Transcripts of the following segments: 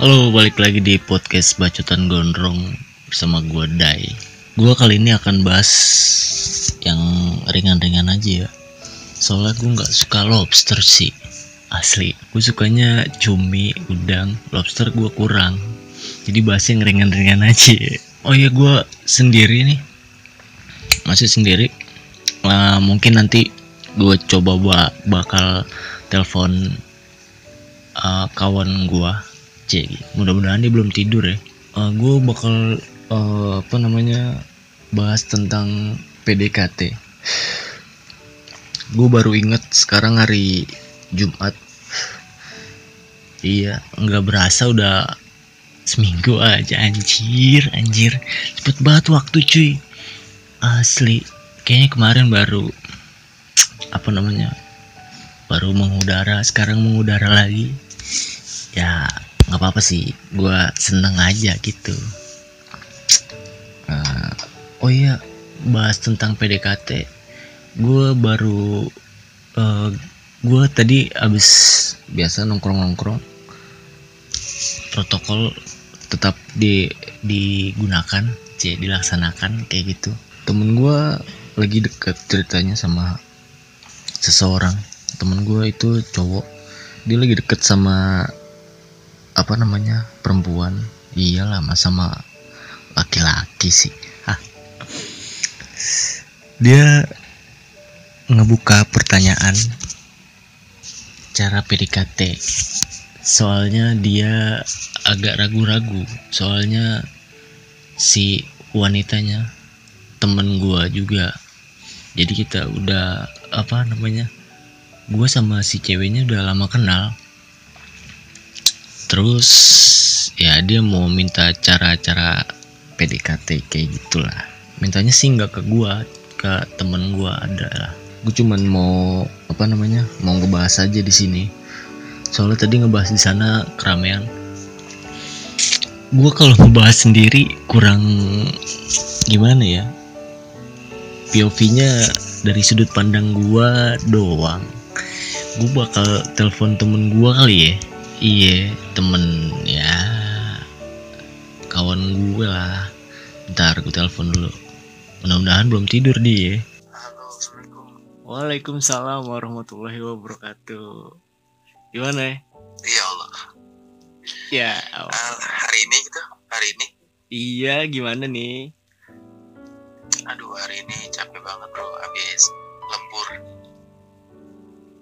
Halo, balik lagi di podcast Bacotan Gondrong bersama gue Dai. Gue kali ini akan bahas yang ringan-ringan aja ya. Soalnya gue nggak suka lobster sih, asli. Gue sukanya cumi, udang, lobster gue kurang. Jadi bahas yang ringan-ringan aja. Oh iya, gue sendiri nih, masih sendiri. Nah, mungkin nanti gue coba ba- bakal telepon uh, kawan gua C. Mudah-mudahan dia belum tidur ya. Uh, gue bakal uh, apa namanya bahas tentang PDKT gue baru inget sekarang hari Jumat. Iya nggak berasa udah seminggu aja anjir anjir. Cepet banget waktu cuy. Asli kayaknya kemarin baru apa namanya baru mengudara sekarang mengudara lagi. Ya nggak apa-apa sih gue seneng aja gitu. Nah, oh iya bahas tentang PDKT gue baru eh gue tadi abis biasa nongkrong-nongkrong protokol tetap di digunakan c dilaksanakan kayak gitu. Temen gue lagi deket ceritanya sama seseorang. Temen gue itu cowok. Dia lagi deket sama apa namanya? Perempuan. Iyalah mas sama laki-laki sih. Hah. dia ngebuka pertanyaan cara PDKT soalnya dia agak ragu-ragu. Soalnya si wanitanya temen gua juga. Jadi kita udah apa namanya gue sama si ceweknya udah lama kenal terus ya dia mau minta cara-cara PDKT kayak gitulah. Mintanya sih nggak ke gua ke temen gua ada lah. Gue cuman mau apa namanya mau ngebahas aja di sini. Soalnya tadi ngebahas di sana keramaian. Gue kalau ngebahas sendiri kurang gimana ya? POV-nya dari sudut pandang gua doang. Gue bakal telepon temen gua kali ya iya temen ya. Kawan gue lah. Ntar gue telepon dulu. Mudah-mudahan belum tidur dia. Halo, Assalamualaikum. Waalaikumsalam warahmatullahi wabarakatuh. Gimana ya? Iya Allah. ya Ah, hari ini gitu, hari ini. iya gimana nih? Aduh, hari ini capek banget bro, habis lembur.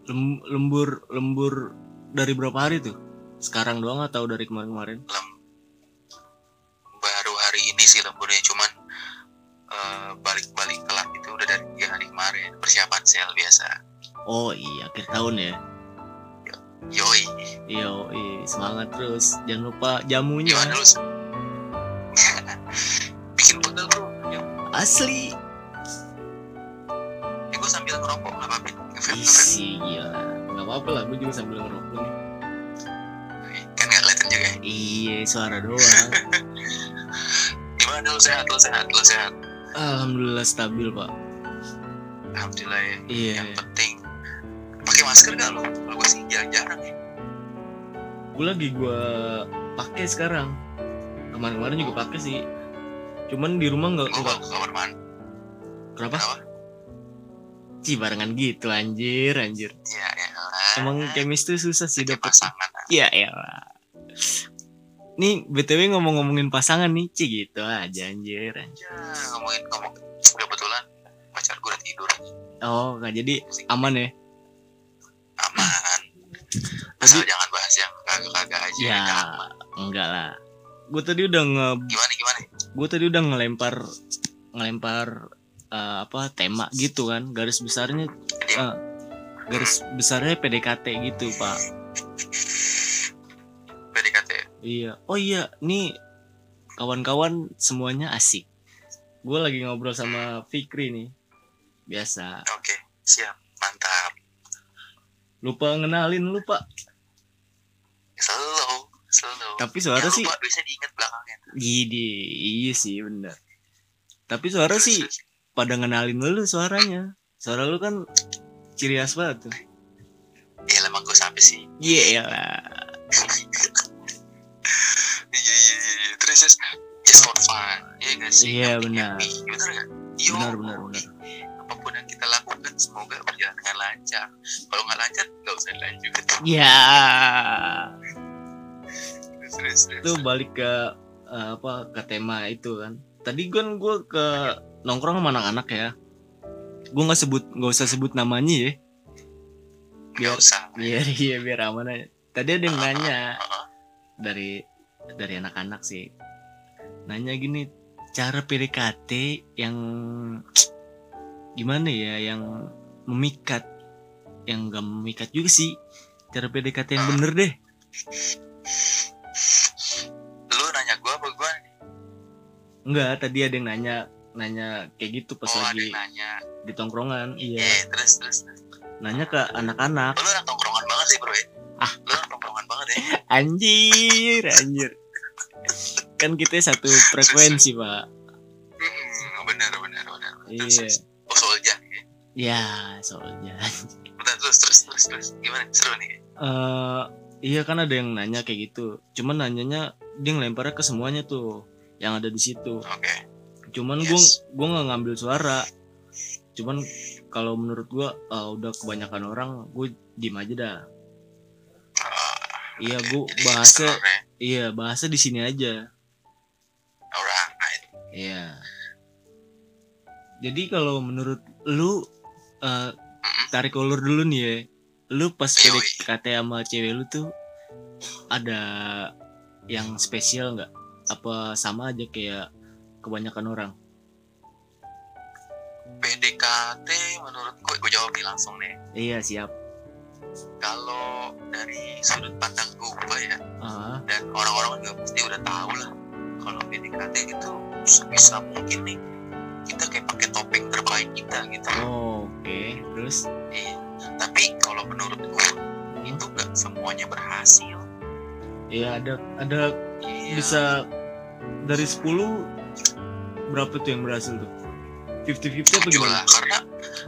Lem- lembur lembur dari berapa hari tuh sekarang doang atau dari kemarin-kemarin baru hari ini sih lemburnya, cuman eh, balik-balik kelas itu udah dari tiga hari kemarin. Persiapan sel biasa. oh iya akhir tahun ya Yoi, Yo, semangat terus. Jangan lupa jamunya. gimana lu? Bikin pegel bro. Ya, Asli. ya gue sambil ngerokok, nggak apa-apa. Isi gila. Gak apa-apa lah, gue juga sambil ngerokok nih. Iya, suara doang. Gimana lu sehat, lu sehat, lu sehat. Alhamdulillah stabil pak. Alhamdulillah ya. Iya. Yang penting pakai masker gak lu? Kalau gue sih jarang-jarang ya. Gue lagi gue pakai sekarang. Kemarin-kemarin juga pakai sih. Cuman di rumah nggak ke kamar mandi. Kenapa? Kenapa? Ci barengan gitu anjir, anjir. Ya elah. Emang kemis tuh susah sih dapet. pasangan. ah. Ya elah. Nih btw ngomong-ngomongin pasangan nih, Ci gitu aja anjir. anjir. Ya, ngomongin ngomong kebetulan pacar gue udah tidur Oh, nggak jadi aman ya? aman asal Tadi- jangan bahas yang kagak-kagak aja Ya, Jangan. enggak lah. Gue tadi udah nge, gimana gimana gue tadi udah ngelempar, ngelempar eh, apa tema gitu kan, garis besarnya, eh, garis besarnya PDKT gitu pak. Iya. Oh iya, nih kawan-kawan semuanya asik. Gue lagi ngobrol sama Fikri nih, biasa. oke siap mantap Lupa ngenalin lu pak. slow slow Tapi suara Yang sih, lupa bisa diingat belakangnya gini, iya sih bener. Tapi suara sih pada ngenalin lu suaranya. Suara lu kan ciri khas banget tuh. ya emang gue sampai sih Iya lah. just, just, just for fun. Ya gak sih? Iya, benar. bener gak Yo, Benar, benar, benar. apa pun yang kita lakukan semoga berjalan dengan lancar. Kalau nggak lancar nggak usah dilanjut. Ya terus itu balik ke eh, apa ke tema itu kan. Tadi kan gue ke nongkrong sama anak-anak ya. Gue nggak sebut nggak usah sebut namanya ya. Nggak usah. biar iya biar aman aja. Tadi ada yang nanya Heeh. dari dari anak-anak sih nanya gini cara PDKT yang gimana ya yang memikat yang gak memikat juga sih. Cara PDKT yang bener deh. Lu nanya gua apa gua? Enggak tadi ada yang nanya nanya kayak gitu pas oh lagi nanya. di tongkrongan iya. Eh terus terus terus. nanya ke anak-anak. Lu anak tongkrongan banget sih bro ya? Ah. lu anak tongkrongan banget ya? Anjir anjir kan kita satu frekuensi pak. Hmm, benar benar benar. Iya. Oh solja ya. ya soalnya. Bentar, terus terus terus terus. Gimana? Seru nih. Eh iya kan ada yang nanya kayak gitu. Cuman nanyanya dia ngelemparnya ke semuanya tuh yang ada di situ. Oke. Cuman Yes. gua nggak ngambil suara. Cuman kalau menurut gua eh, udah kebanyakan orang gue diem aja dah. Ah, iya jadi bahasa ya. iya bahasa di sini aja alright. Iya. Jadi kalau menurut lu eh, tarik ulur dulu nih ya. Lu pas. PDKT sama cewek lu tuh ada yang spesial nggak? Apa sama aja kayak kebanyakan orang? PDKT menurut gue gue jawab nih langsung nih. Iya siap. Kalau dari sudut pandang gue ya ah dan orang-orang juga pasti udah tahu lah kalau PDKT itu sebisa mungkin nih kita kayak pakai topeng terbaik kita gitu. Oh, oke. Terus? Iya. Tapi kalau menurut gue itu nggak semuanya berhasil. Iya ada ada iya. bisa dari 10 berapa tuh yang berhasil tuh? 50-50 apa tujuh gimana? lah karena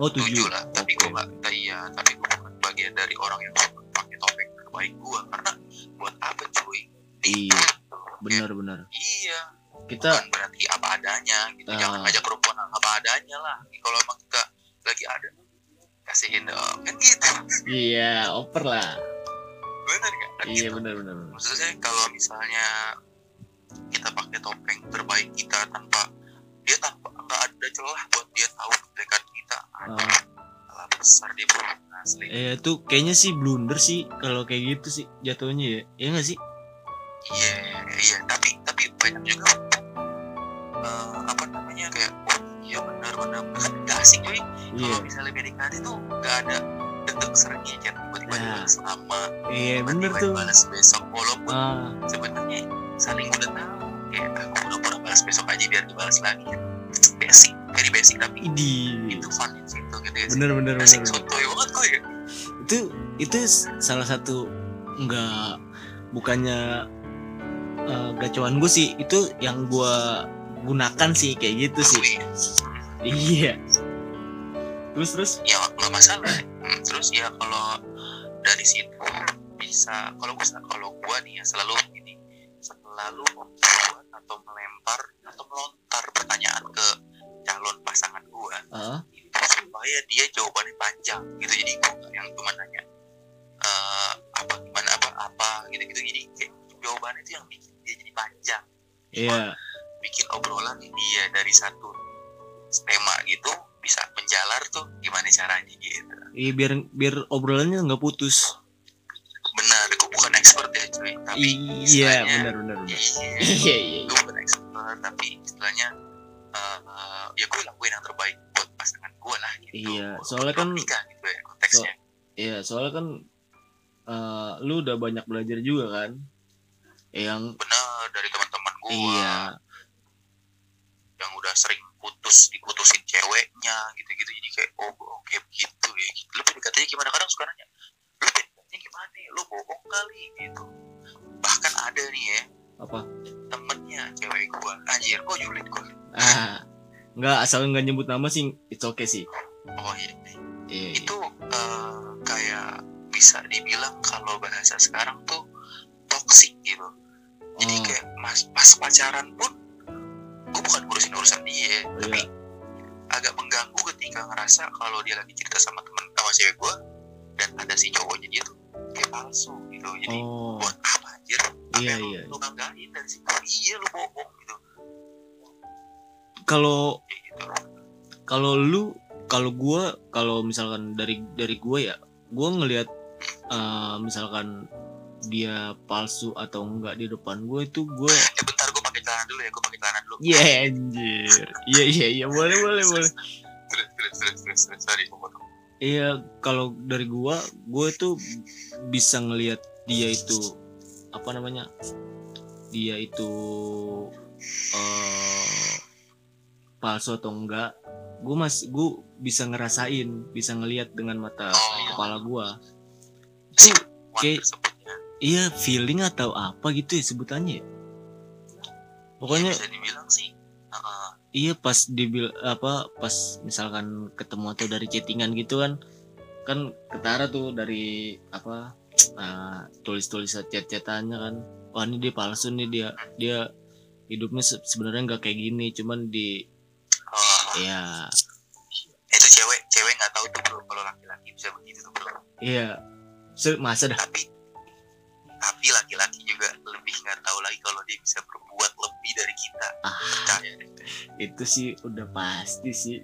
Oh tujuh. 7 lah. Tapi gue nggak iya tapi gue bukan bagian dari orang yang pakai topeng terbaik gue karena buat apa cuy? Iya. Benar-benar iya. Kita bukan berarti apa adanya gitu. Ah. jangan ngajak perempuan apa adanya lah. Kalau emang kita lagi ada kasihin dong kan gitu. Iya oper lah. Bener gak Kan iya gitu. benar-benar maksudnya kalau misalnya kita pakai topeng terbaik kita tanpa dia tanpa nggak ada celah buat dia tahu kebaikan kita. Ada Ah. salah besar dia bro asli. Eh itu kayaknya sih blunder sih kalau kayak gitu sih jatuhnya ya. Iya gak sih? iya iya tapi tapi banyak juga eh, apa namanya kayak oh iya benar benar kan gak asik cuy Iya. kalau misalnya PDKT tuh gak ada detik seringnya chat tiba-tiba Nah. dibalas lama Iya bener tiba-tiba tuh. dibalas besok walaupun Ah, sebenarnya saling udah tahu kayak aku pura-pura balas besok aja biar dibalas lagi basic very basic tapi idi. itu fun di situ gitu ya Bener bener bener. basic bener. sotoy banget kok ya Itu itu salah satu nggak bukannya eh, gacuan gue sih itu yang gua gunakan sih kayak gitu sih. Akui. Iya. Terus terus. ya nggak masalah Hmm, terus ya kalau dari situ bisa kalau gua kalau gua nih ya selalu ini selalu membuat atau melempar atau melontar pertanyaan ke calon pasangan Ah, itu supaya dia jawabannya panjang gitu jadi gua nggak yang cuma nanya eh, apa gimana apa apa gitu gitu jadi kayak jawabannya itu yang bikin dia jadi panjang iya. bikin obrolan dia dari satu tema gitu bisa menjalar tuh gimana caranya gitu Iya biar biar obrolannya nggak putus. benar gue bukan expert ya cuy tapi Iya benar benar benar. iya Iya iya. gue bukan expert tapi istilahnya eh, eh, ya gue lakuin yang terbaik buat pasangan gue lah gitu Iya, soalnya kan- Nikah gitu ya konteksnya Iya, soalnya kan eh, lu udah banyak belajar juga kan. Yang benar dari teman-teman gue iya, yang udah sering putus diputusin ceweknya gitu-gitu. Jadi kayak oh oke begitu ya. Gitu. lu PDKT-nya gimana? Kadang suka nanya lu PDKT-nya gimana lu bohong kali gitu. Bahkan ada nih ya apa? temennya cewek gua. Anjir kok julid gua. Ah, nggak asal nggak nyebut nama sih, it's okay sih. oh iya Iya. itu eh, kayak bisa dibilang kalau bahasa sekarang tuh toxic gitu jadi Oh. kayak mas pas pacaran pun gue bukan ngurusin urusan dia Oh, tapi agak mengganggu ketika ngerasa kalau dia lagi cerita sama temen sama cewek gue dan ada si cowoknya dia tuh kayak palsu gitu. Jadi oh. buat apa anjir? Apa Iya, yang iya. lu banggain dari situ? Iya lu bohong gitu. Kalau gitu kalau lu kalau gua kalau misalkan dari dari gua ya gua ngelihat eh, misalkan dia palsu atau enggak di depan gue itu gue eh bentar gue pakai celana dulu ya gue pakai celana dulu. Ya anjir. Iya iya iya boleh boleh boleh. Terus terus terus terus terus sorry gue potong. Iya kalau dari gua gue tuh bisa ngelihat dia itu apa namanya dia itu eh palsu atau enggak gue mas gue bisa ngerasain bisa ngelihat dengan mata Oh. kepala gua. Si itu kayak- iya feeling atau apa gitu ya sebutannya ya? pokoknya bisa dibilang sih. Heeh. iya pas dibil apa pas misalkan ketemu atau dari chattingan gitu kan kan ketara tuh dari apa ah, tulis-tulis chat-chatannya kan. Wah ini dia palsu nih dia dia hidupnya se- sebenarnya nggak kayak gini cuman di Oh, ya itu cewek cewek nggak tahu tuh bro kalau laki-laki bisa begitu tuh bro. Iya. Masa dah? Tapi tapi laki-laki juga lebih nggak tahu lagi kalau dia bisa berbuat lebih dari kita. Ah. Percaya deh. itu sih udah pasti sih.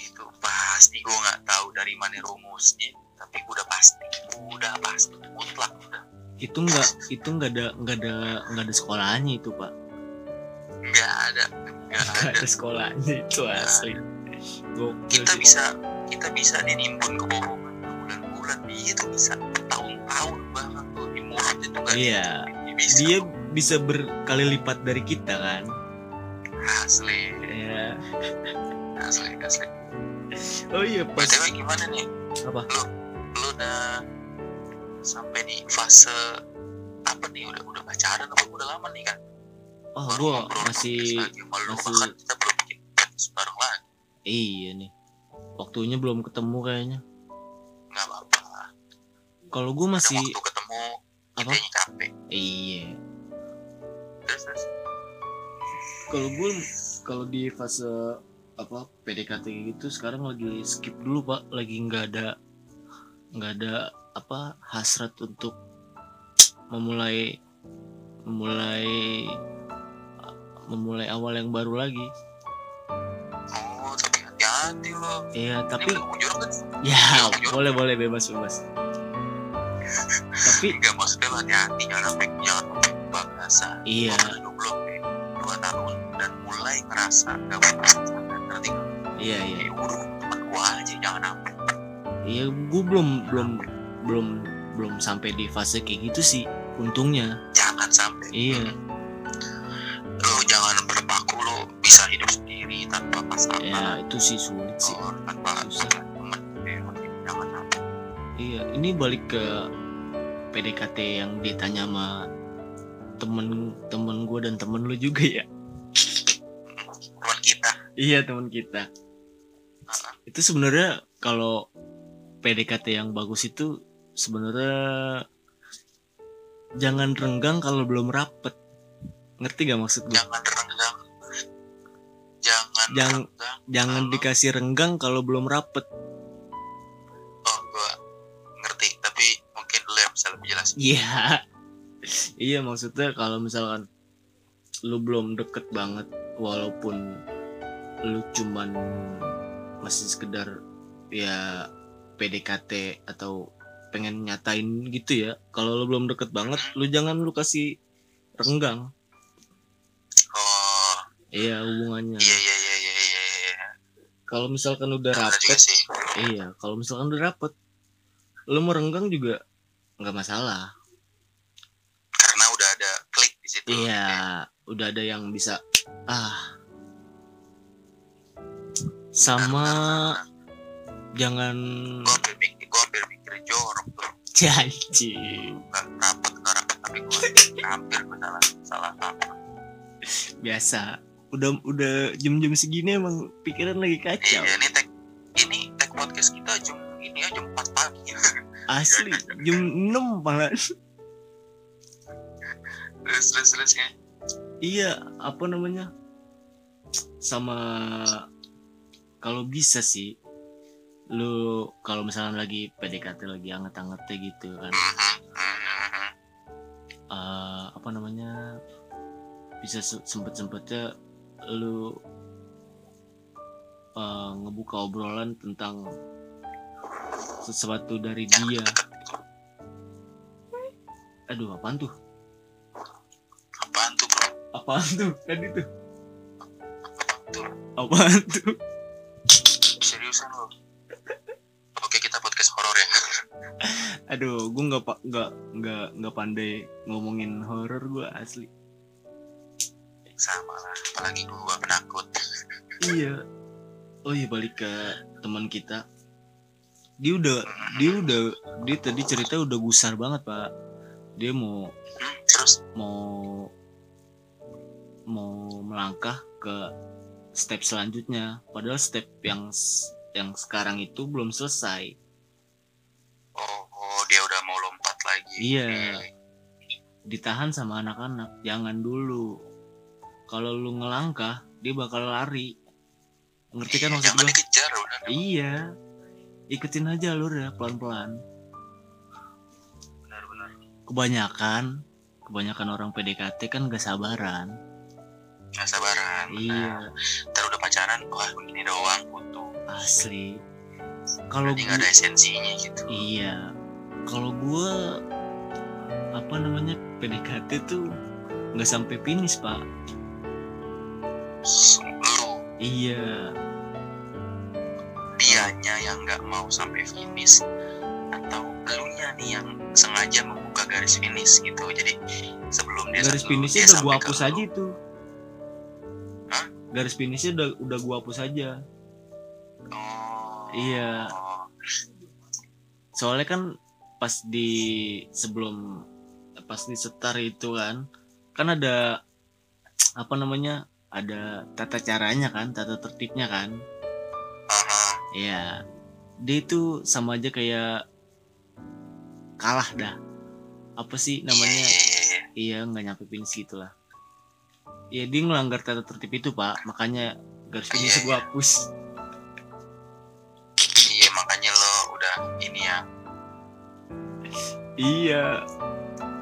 Itu pasti. Gue nggak tahu dari mana rumusnya tapi udah pasti. Udah pasti. Mutlak udah. Itu nggak itu nggak ada nggak ada nggak ada sekolahnya itu pak. Nggak ada. Nggak ada ada. sekolahnya itu asli. Gokil kita sih. bisa kita bisa nih nimbun kebohongan berbulan-bulan. Dia tuh bisa kan? Iya. dia bisa. Dia bisa berkali lipat dari kita kan? Asli. Ya asli asli. Oh iya pas btw gimana nih? Apa? Lu lu udah sampai di fase apa nih? Udah udah pacaran apa udah lama nih kan oh Baru gua masih lagi masih- bahkan kita belum bikin bareng lagi. Iya nih. Waktunya belum ketemu kayaknya. Nggak apa-apa. Kalau gua Ada masih waktu ketemu apa? Capek. Iya. Terus terus? Kalau gua kalau di fase apa PDKT gitu sekarang lagi skip dulu pak. Lagi nggak ada nggak ada apa hasrat untuk memulai memulai memulai awal yang baru lagi. Oh tapi hati-hati loh. Iya tapi kan? Ya Jujur. boleh boleh bebas bebas tapi nggak maksudnya lo hati-hati jangan sampai jangan babasa iya. Gua belum kayak dua tahun dan mulai ngerasa nggak ngerti iya iya. Udah temen gua aja jangan sampai. Iya gue belum belum belum belum sampai di fase kayak gitu sih untungnya. Jangan sampai. Iya. Lo jangan berpaku lo bisa hidup sendiri tanpa pasangan ya itu sih sulit sih. Tanpa Susah. teman jangan sampai. Iya ini balik ke PDKT yang ditanya sama temen temen gue dan temen lu juga ya? Teman kita. Iya temen kita. Heeh. itu sebenarnya kalau PDKT yang bagus itu sebenarnya jangan renggang kalau belum rapet. Ngerti gak maksud gue jangan renggang. Jangan Jangan- renggang jangan kalau- dikasih renggang kalau belum rapet iya. Iya maksudnya kalau misalkan lu belum deket banget walaupun lu cuman masih sekedar ya PDKT atau pengen nyatain gitu ya kalau lu belum deket banget lu jangan lu kasih renggang. Oh. Iya hubungannya. Iya iya iya iya iya iya kalau misalkan udah rapet iya kalau misalkan udah rapet lu mau renggang juga nggak masalah. Karena udah ada klik di situ. Iya, udah ada yang bisa ah. Sama jangan gue hampir mikir gue hampir mikir jorok tuh. Janji nggak rapat nggak rapat tapi gue hampir gue salah salah apa biasa. Udah udah jam-jam segini emang pikiran lagi kacau. Iya ini tag ini tag podcast kita jam ini jam 4 pagi asli jam 6 malah. Terus terus terus ya iya apa namanya? Sama kalau bisa sih lu kalau misalnya lagi PDKT lagi anget-angetnya gitu kan. Eh, apa namanya? Bisa sempet sempetnya lu eh, ngebuka obrolan tentang sesuatu dari dia. Aduh apaan tuh? Apaan tuh bro? Apaan tuh? Tadi tuh apaan tuh? Seriusan lo oke kita podcast horor ya. Aduh gue nggak nggak nggak nggak pandai ngomongin horor gue asli. Sama lah apalagi gua penakut. Iya. Oh iya balik ke teman kita dia udah dia udah dia tadi cerita udah gusar banget pak. Dia mau Hmm, terus? mau mau melangkah ke step selanjutnya. Padahal step yang yang sekarang itu belum selesai. Oh, oh, dia udah mau lompat lagi. Iya. ditahan sama anak-anak. Jangan dulu. Kalau lu ngelangkah dia bakal lari. Ngerti kan maksud gua? dikejar udah. Iya ikutin aja alurnya pelan-pelan. Benar-benar. Kebanyakan kebanyakan orang PDKT kan gak sabaran. Nggak sabaran iya. Ntar udah pacaran wah begini doang putus asli. Kalau nggak ada esensinya gitu. Iya. Kalau gua apa namanya PDKT tuh nggak sampai finish pak. Lu iya dianya yang nggak mau sampai finish atau elunya nih yang sengaja membuka garis finish gitu. Jadi sebelum dia garis finishnya udah gua hapus aja itu. Hah? garis finishnya udah udah gua hapus aja. Oh. Iya. soalnya kan pas di sebelum pas di setar itu kan kan ada apa namanya ada tata caranya kan tata tertibnya kan Iya. Dia itu sama aja kayak kalah dah. Apa sih namanya? Iya, iya, iya. iya nggak nyampe finish gitu lah ya dia ngelanggar tata tertib itu pak. Makanya garis finish gua hapus. Iya makanya lo udah ini ya. Iya.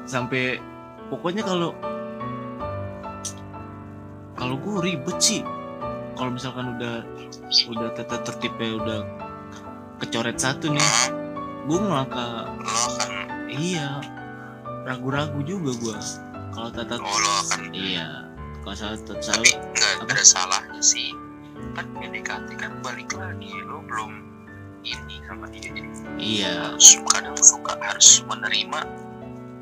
Sampai pokoknya kalau kalau gue ribet sih. Kalau misalkan udah udah tata tertibnya udah kecoret satu nih, gue ngelangkah lo kan iya. Ragu-ragu juga gue kalau tata oh, lo akan iya. Kalau salah tapi selalu nggak Apa? ada salahnya sih. Kan PDKT kan balik lagi. Lo belum ini sama dia jadi iya. Harus kadang suka harus menerima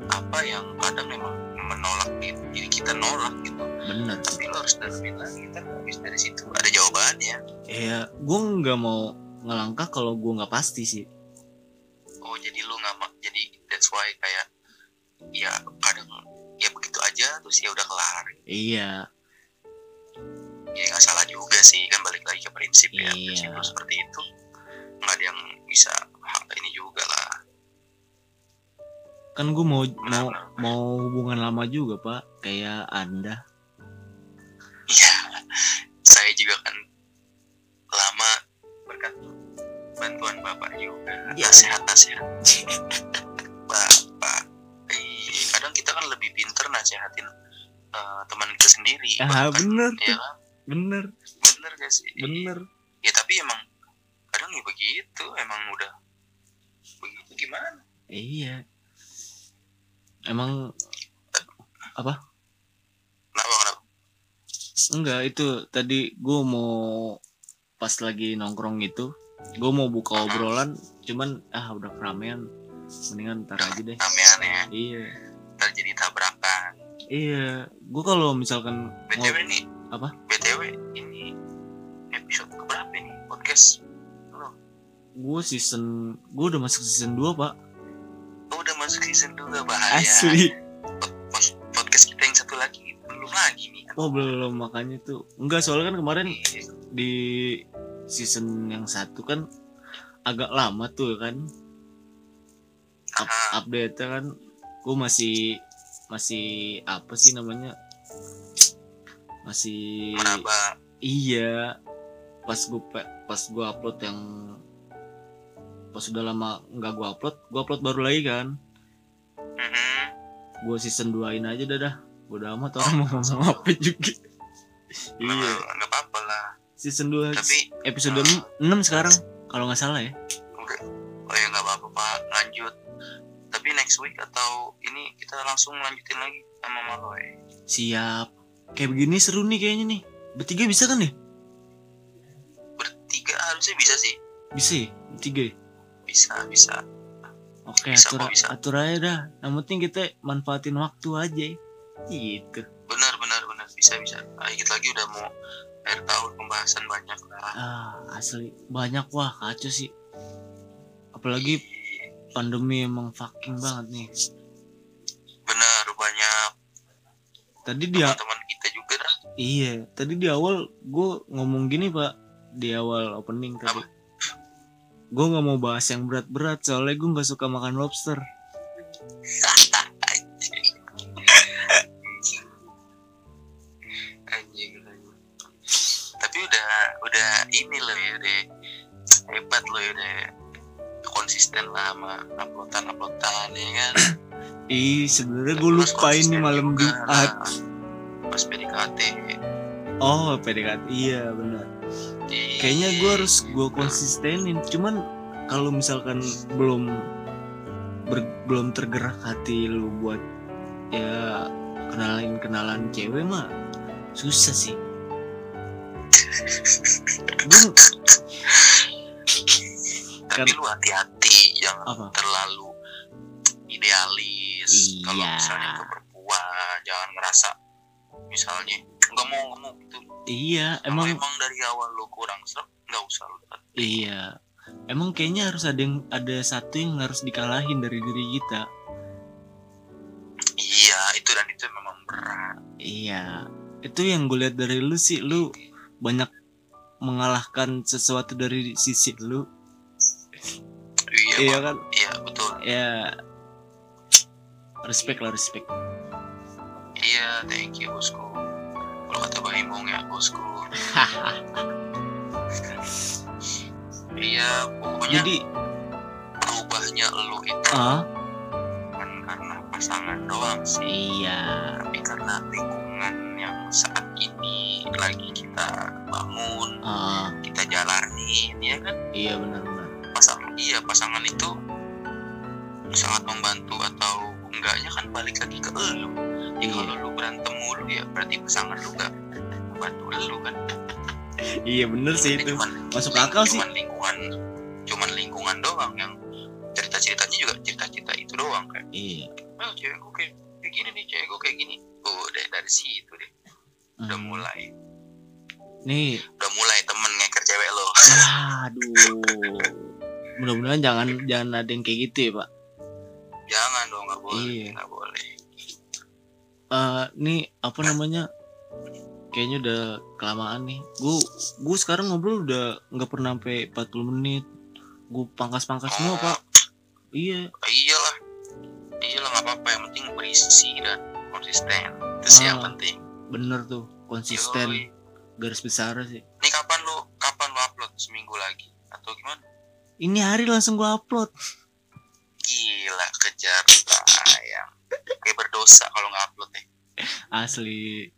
apa yang kadang memang menolak gitu jadi kita nolak gitu bener tapi lo harus dalemin lagi ntar habis dari situ. Ada jawabannya. Iya gue nggak mau ngelangkah kalau gue nggak pasti sih. Oh jadi lu nggak jadi that's why kayak ya kadang ya begitu aja terus ya udah kelar. Iya. Ya nggak salah juga sih kan balik lagi ke prinsip ya. Iya. prinsip lu seperti itu nggak ada yang bisa hal ini juga lah. Kan gue mau mau mau hubungan lama juga pak. Kayak anda Iya, saya juga kan lama berkat bantuan bapak juga. Ya. nasihat nasihat bapak. Ih, kadang kita kan lebih pinter nasihatin eh, teman kita sendiri. Ah bahkan, bener ya kan? Bener. Bener gak sih? Bener. Ya tapi emang kadang ya begitu. Emang udah begitu gimana? Iya. Emang kenapa enggak itu tadi gue mau pas lagi nongkrong itu gue mau buka obrolan cuman ah udah keramaian. Mendingan ntar aja deh. Ramean ya? Iya. Ntar jadi tabrakan. Iya gue kalau misalkan btw ngob- nih. Apa? Btw ini episode keberapa nih podcast? Lo gue season gue udah masuk season 2 pak. Oh, udah masuk season 2 bahaya asli. Pod- podcast kita yang satu lagi oh belum. Makanya tuh. Enggak soalnya kan kemarin di season yang satu kan agak lama tuh kan. Up, update kan gue masih masih apa sih namanya? Masih meraba iya. Pas gue pas gue upload yang pas sudah lama nggak gue upload gue upload baru lagi kan. Mhm. gue season 2 in aja dah dah udah amat orang mau ngomong apa juga? Iya. Nah, nggak apa-apa lah. Season 2 tapi episode 6 sekarang kalau nggak salah ya. Udah oh ya nggak apa-apa pak. Lanjut. Tapi next week atau ini kita langsung lanjutin lagi sama Maloy. Siap. Kayak begini seru nih kayaknya nih. Bertiga bisa kan ya bertiga harusnya bisa sih. Bisa ya? Bertiga ya? bisa bisa. Oke Bisa atur bisa. atur aja dah. Yang penting kita manfaatin waktu aja gitu. Benar benar benar. Bisa bisa. Ah, dikit lagi udah mau akhir tahun pembahasan banyak lah. Ah asli. Banyak wah kacau sih. Apalagi pandemi emang fucking banget nih. Benar banyak. Tadi dia teman-teman kita juga dah. Iya tadi di awal gue ngomong gini pak. Di awal opening tadi. Gue nggak mau bahas yang berat-berat soalnya gue nggak suka makan lobster ih sebenarnya gue lupa ini malam jumat. nah, pas PDKT oh PDKT iya benar. Kayaknya gue harus gue konsistenin cuman kalau misalkan belum ber- belum tergerak hati lu buat ya kenalin kenalan cewek mah susah sih. Gue tapi kan- lu hati-hati jangan apa? terlalu idealis kalau Iya. misalnya ke perempuan jangan ngerasa misalnya nggak mau nggak mau gitu. Iya emang emang emang dari awal lu kurang serem nggak usah lu iya. Emang kayaknya harus ada yang ada satu yang harus dikalahin dari diri kita. Iya itu dan itu memang berat. Iya. Itu yang gue lihat dari lu sih lu banyak mengalahkan sesuatu dari sisi lu. Iya iya kan? Iya betul. Ya respect lah respect. Iya thank you bosku. Kalau kata Bang Imong ya bosku. Iya pokoknya jadi berubahnya lu itu ah? bukan karena pasangan doang sih. Iya. Tapi karena lingkungan yang saat ini lagi kita bangun ah. kita jalanin ya kan? Iya benar-benar. Pasangan iya pasangan itu sangat membantu atau enggaknya kan balik lagi ke lu ya Iya. kalau lu berantem mulu ya berarti pasangan lu gak membantu lu kan? Iya bener sih itu. cuman, masuk akal sih. cuman lingkungan cuman lingkungan doang yang cerita ceritanya juga cerita cerita itu doang kayak iya. Oh cewek gue kayak, kayak gini nih cewek gue kayak gini. Udah dari situ deh. Udah Hmm. mulai. Nih. Udah mulai temen ngeker cewek lo. Aduh mudah-mudahan jangan jangan ada yang kayak gitu ya pak jangan dong nggak boleh Iya. nggak boleh. Eh nih apa namanya? Kayaknya udah kelamaan nih. Gue gue sekarang ngobrol udah nggak pernah sampai 40 menit. Gue pangkas-pangkas semua Oh. pak. Iya. Ah, iyalah. Iyalah nggak apa-apa. Yang penting berisi dan konsisten. Itu sih yang Ah. penting. Bener tuh konsisten. Yoi. garis besar sih. Ini kapan lu kapan lu upload? Seminggu lagi? Atau gimana? Ini hari langsung gue upload berdosa kalau nggak upload deh asli.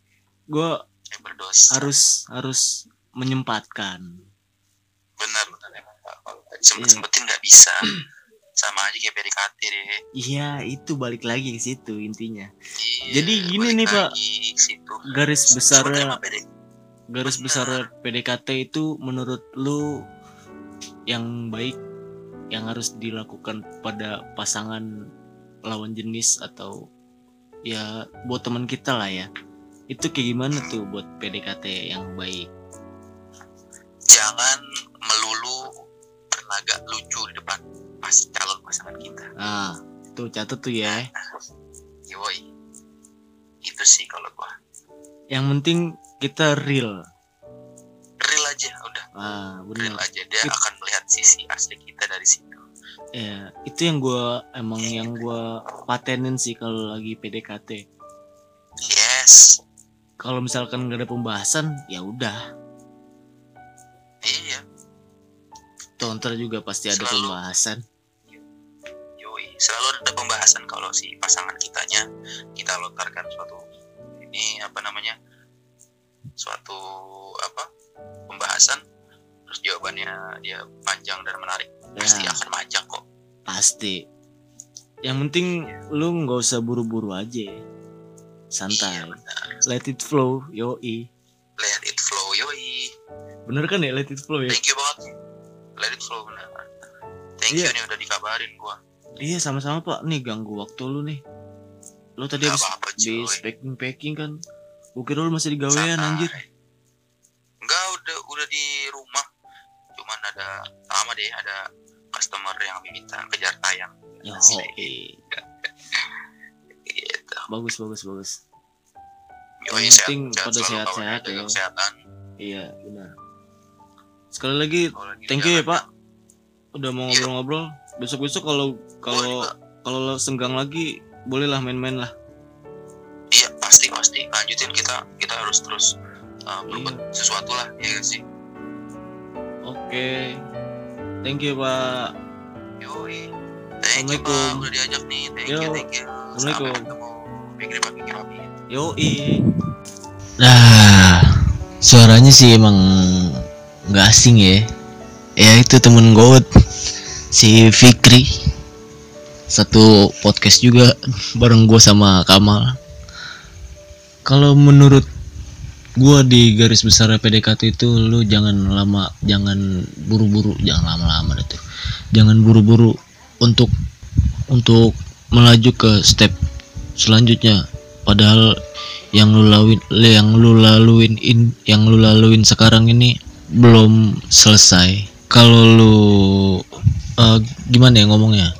Gue berdosa. harus harus menyempatkan. Benar benar emang Pak. kalau sempet sempetin nggak bisa. Sama aja kayak PDKT deh iya itu balik lagi ke situ intinya. Iya, Jadi gini nih, Pak. garis besarnya garis besar PDKT itu menurut lu yang baik yang harus dilakukan pada pasangan lawan jenis atau ya buat teman kita lah ya. Itu kayak gimana tuh buat PDKT yang baik? Jangan melulu berlagak lucu di depan pas calon pasangan kita. Ah tuh catat tuh ya. Yoi. Itu sih kalau gua. Yang penting kita real. Real aja udah. Ah real benar aja dia Sip. akan melihat sisi asli kita dari situ ya itu yang gua emang yang gua patenin sih kalau lagi PDKT yes. Kalau misalkan nggak ada pembahasan ya udah. Iya. Toh ntar juga pasti ada Selalu. pembahasan. Yoi selalu ada pembahasan kalau si pasangan kitanya kita lontarkan suatu ini apa namanya suatu apa pembahasan terus jawabannya dia panjang dan menarik. Pasti ya. akan panjang kok. Pasti. Yang penting lu nggak usah buru-buru aja. Santai. Iya, benar. let it flow yoi. Let it flow yoi. Bener kan ya let it flow ya? Thank you banget. Let it flow benar. Thank Iya. you nih udah dikabarin gua. Iya sama-sama pak. Nih ganggu waktu lu nih. Lu tadi Gak habis packing packing kan. Gua kira lu masih di gawean Santai. anjir. Enggak udah udah di deh ada customer yang minta kejar tayang. Yo, Asli. gitu. Bagus bagus bagus. Yoi, Yang penting sehat pada sehat-sehat ya. kesehatan. Iya benar. Sekali lagi lagi thank you ya pak. Udah mau ngobrol-ngobrol. Besok besok kalau kalau kalau lo senggang lagi bolehlah main-main lah. Iya pasti pasti. Lanjutin kita kita harus terus uh, berbuat Iya. sesuatu lah ya gak sih? Oke thank you pak Yoi. Thank you. Pak, udah diajak nih. Thank you, Yo. thank you. Assalamualaikum. Sampai ketemu. Yoi Nah, suaranya sih emang nggak asing ya. Ya itu temen gue si Fikri. Satu podcast juga bareng gue sama Kamal. Kalau menurut gue di garis besar PDKT itu lu jangan lama, jangan buru-buru, jangan lama-lama itu. Jangan buru-buru untuk untuk melaju ke step selanjutnya. Padahal yang lu laluin yang lu laluin in, yang lu laluin sekarang ini belum selesai kalau lu eh, gimana ya ngomongnya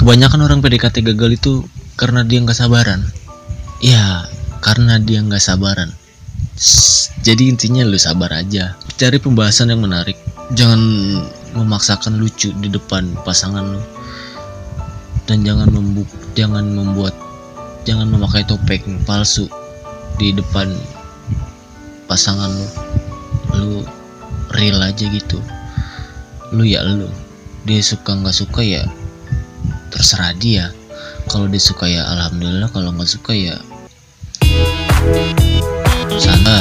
kebanyakan orang PDKT gagal itu karena dia nggak sabaran ya karena dia nggak sabaran jadi intinya lu sabar aja. Cari pembahasan yang menarik. Jangan memaksakan lucu di depan pasangan lu. Dan jangan membuk jangan membuat jangan memakai topeng palsu di depan pasangan lu. Lu real aja gitu. Lu ya lu. Dia suka nggak suka ya terserah dia. Kalau dia suka ya alhamdulillah kalau nggak suka ya sana